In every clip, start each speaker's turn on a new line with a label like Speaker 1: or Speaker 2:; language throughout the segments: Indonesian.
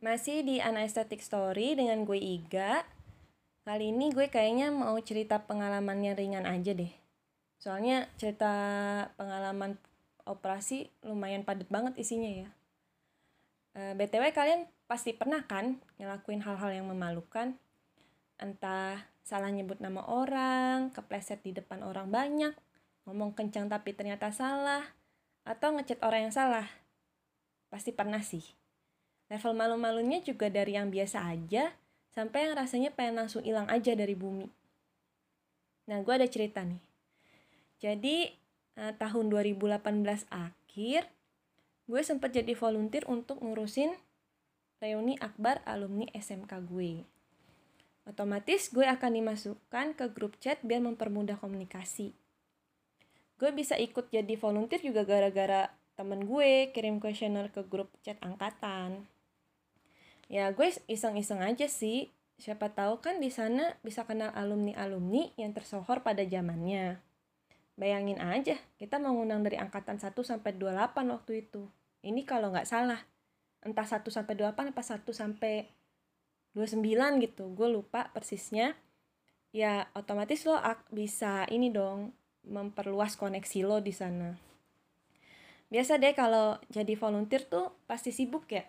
Speaker 1: Masih di Anesthetic Story dengan gue Iga. Kali ini gue kayaknya mau cerita pengalaman yang ringan aja deh. Soalnya cerita pengalaman operasi lumayan padat banget isinya ya. E, eh, BTW kalian pasti pernah kan ngelakuin hal-hal yang memalukan? Entah salah nyebut nama orang, kepleset di depan orang banyak, ngomong kencang tapi ternyata salah, atau ngechat orang yang salah. Pasti pernah sih. Level malu-malunya juga dari yang biasa aja sampai yang rasanya pengen langsung hilang aja dari bumi. Nah, gue ada cerita nih. Jadi, eh, tahun 2018 akhir, gue sempat jadi volunteer untuk ngurusin reuni akbar alumni SMK gue. Otomatis gue akan dimasukkan ke grup chat biar mempermudah komunikasi. Gue bisa ikut jadi volunteer juga gara-gara temen gue kirim kuesioner ke grup chat angkatan ya gue iseng-iseng aja sih siapa tahu kan di sana bisa kenal alumni-alumni yang tersohor pada zamannya. Bayangin aja, kita mau ngundang dari angkatan 1 sampai 28 waktu itu. Ini kalau nggak salah. Entah 1 sampai 28 apa 1 sampai 29 gitu. Gue lupa persisnya. Ya otomatis lo bisa ini dong memperluas koneksi lo di sana. Biasa deh kalau jadi volunteer tuh pasti sibuk ya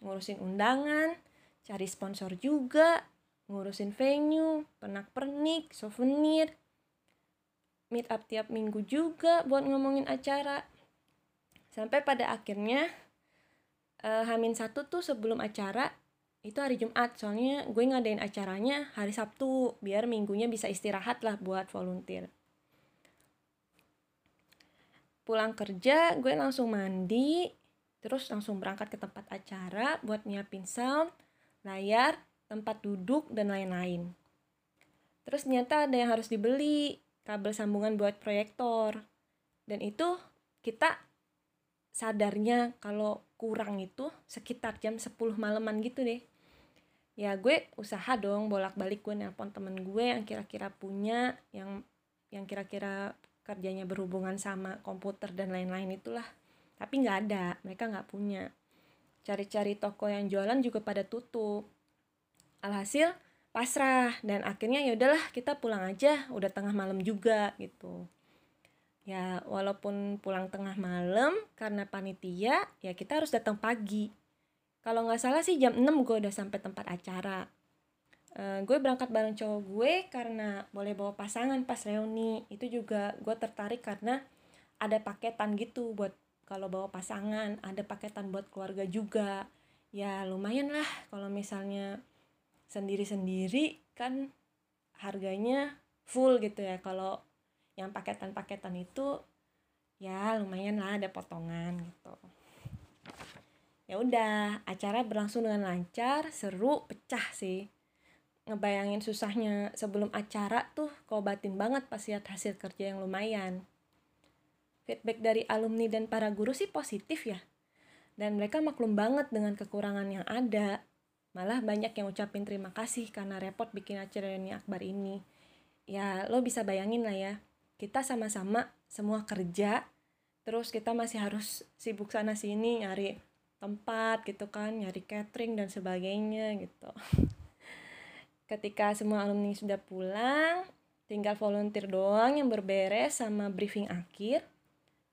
Speaker 1: ngurusin undangan, cari sponsor juga, ngurusin venue, pernak-pernik, souvenir, meet up tiap minggu juga buat ngomongin acara. Sampai pada akhirnya uh, Hamin satu tuh sebelum acara itu hari Jumat soalnya gue ngadain acaranya hari Sabtu biar minggunya bisa istirahat lah buat volunteer pulang kerja gue langsung mandi Terus langsung berangkat ke tempat acara buat nyiapin sound, layar, tempat duduk, dan lain-lain. Terus ternyata ada yang harus dibeli, kabel sambungan buat proyektor. Dan itu kita sadarnya kalau kurang itu sekitar jam 10 malaman gitu deh. Ya gue usaha dong bolak-balik gue nelpon temen gue yang kira-kira punya, yang yang kira-kira kerjanya berhubungan sama komputer dan lain-lain itulah tapi nggak ada mereka nggak punya. Cari-cari toko yang jualan juga pada tutup. Alhasil pasrah dan akhirnya ya udahlah kita pulang aja udah tengah malam juga gitu. Ya walaupun pulang tengah malam karena panitia ya kita harus datang pagi. Kalau nggak salah sih jam 6 gue udah sampai tempat acara. Uh, gue berangkat bareng cowok gue karena boleh bawa pasangan pas reuni. Itu juga gue tertarik karena ada paketan gitu buat kalau bawa pasangan ada paketan buat keluarga juga. Ya lumayan lah kalau misalnya sendiri-sendiri kan harganya full gitu ya. Kalau yang paketan-paketan itu ya lumayan lah ada potongan gitu. Ya udah acara berlangsung dengan lancar seru pecah sih. Ngebayangin susahnya sebelum acara tuh kau batin banget pas lihat hasil kerja yang lumayan feedback dari alumni dan para guru sih positif ya. Dan mereka maklum banget dengan kekurangan yang ada. Malah banyak yang ucapin terima kasih karena repot bikin acara ini akbar ini. Ya lo bisa bayangin lah ya. Kita sama-sama semua kerja. Terus kita masih harus sibuk sana sini nyari tempat gitu kan. Nyari catering dan sebagainya gitu. Ketika semua alumni sudah pulang, tinggal volunteer doang yang berberes sama briefing akhir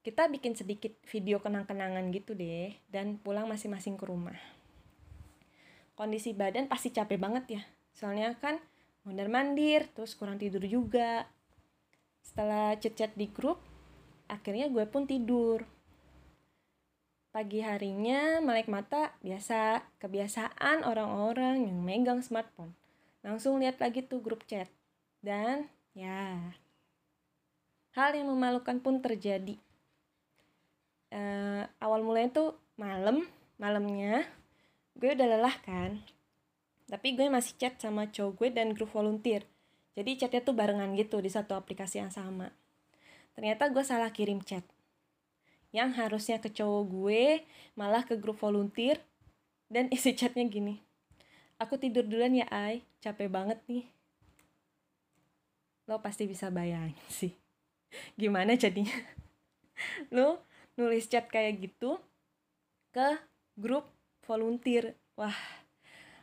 Speaker 1: kita bikin sedikit video kenang-kenangan gitu deh dan pulang masing-masing ke rumah. Kondisi badan pasti capek banget ya. Soalnya kan mondar mandir terus kurang tidur juga. Setelah chat-chat di grup akhirnya gue pun tidur. Pagi harinya melek mata biasa kebiasaan orang-orang yang megang smartphone. Langsung lihat lagi tuh grup chat. Dan ya hal yang memalukan pun terjadi uh, awal mulanya tuh malam malamnya gue udah lelah kan. Tapi gue masih chat sama cowok gue dan grup volunteer. Jadi chatnya tuh barengan gitu di satu aplikasi yang sama. Ternyata gue salah kirim chat. Yang harusnya ke cowok gue malah ke grup volunteer. Dan isi chatnya gini. Aku tidur duluan ya ay capek banget nih. Lo pasti bisa bayangin sih. Gimana jadinya? Lo nulis chat kayak gitu ke grup volunteer. Wah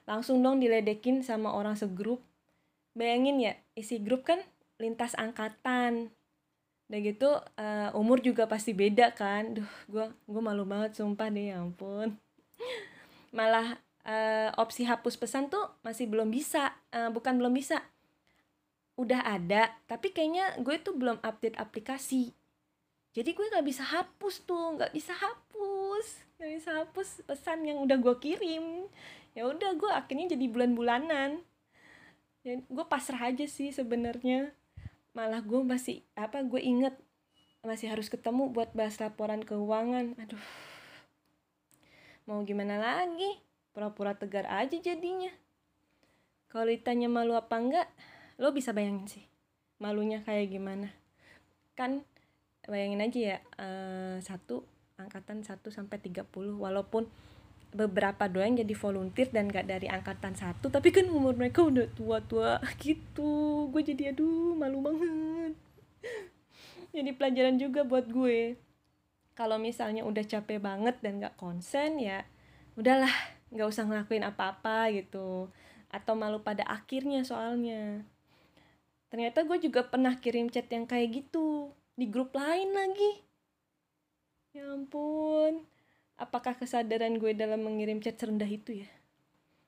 Speaker 1: langsung dong diledekin sama orang segrup. Bayangin ya isi grup kan lintas angkatan. Udah gitu uh, umur juga pasti beda kan. Duh gue gue malu banget sumpah deh ya ampun. Malah uh, opsi hapus pesan tuh masih belum bisa uh, bukan belum bisa. Udah ada tapi kayaknya gue tuh belum update aplikasi jadi gue nggak bisa hapus tuh nggak bisa hapus. Nggak bisa hapus pesan yang udah gue kirim. Ya udah gue akhirnya jadi bulan-bulanan. Ya gue pasrah aja sih sebenarnya. Malah gue masih apa gue inget masih harus ketemu buat bahas laporan keuangan. Aduh. Mau gimana lagi? Pura-pura tegar aja jadinya. Kalau ditanya malu apa enggak lo bisa bayangin sih malunya kayak gimana. Kan bayangin aja ya uh, satu angkatan 1 sampai 30 walaupun beberapa doang jadi volunteer dan gak dari angkatan satu tapi kan umur mereka udah tua-tua gitu. Gue jadi aduh malu banget. Jadi pelajaran juga buat gue. Kalau misalnya udah capek banget dan gak konsen ya udahlah nggak usah ngelakuin apa-apa gitu. Atau malu pada akhirnya soalnya. Ternyata gue juga pernah kirim chat yang kayak gitu di grup lain lagi. Ya ampun. Apakah kesadaran gue dalam mengirim chat serendah itu ya?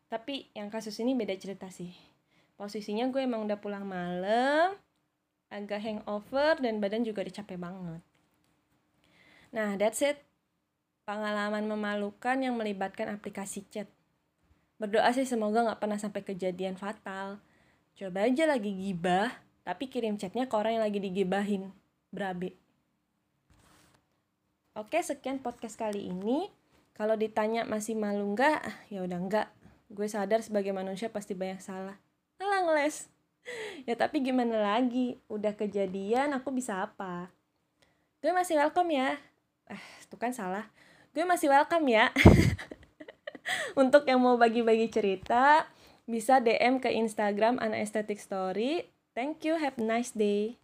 Speaker 1: Tapi yang kasus ini beda cerita sih. Posisinya gue emang udah pulang malam agak hangover dan badan juga dicapai banget. Nah that's it. Pengalaman memalukan yang melibatkan aplikasi chat. Berdoa sih semoga nggak pernah sampai kejadian fatal. Coba aja lagi gibah tapi kirim chatnya ke orang yang lagi digibahin berabe Oke, sekian podcast kali ini. Kalau ditanya masih malu nggak? Ya udah nggak. Gue sadar sebagai manusia pasti banyak salah. Alah ngeles. ya tapi gimana lagi? Udah kejadian, aku bisa apa? Gue masih welcome ya. Eh, itu kan salah. Gue masih welcome ya. Untuk yang mau bagi-bagi cerita, bisa DM ke Instagram Ana Aesthetic Story. Thank you, have a nice day.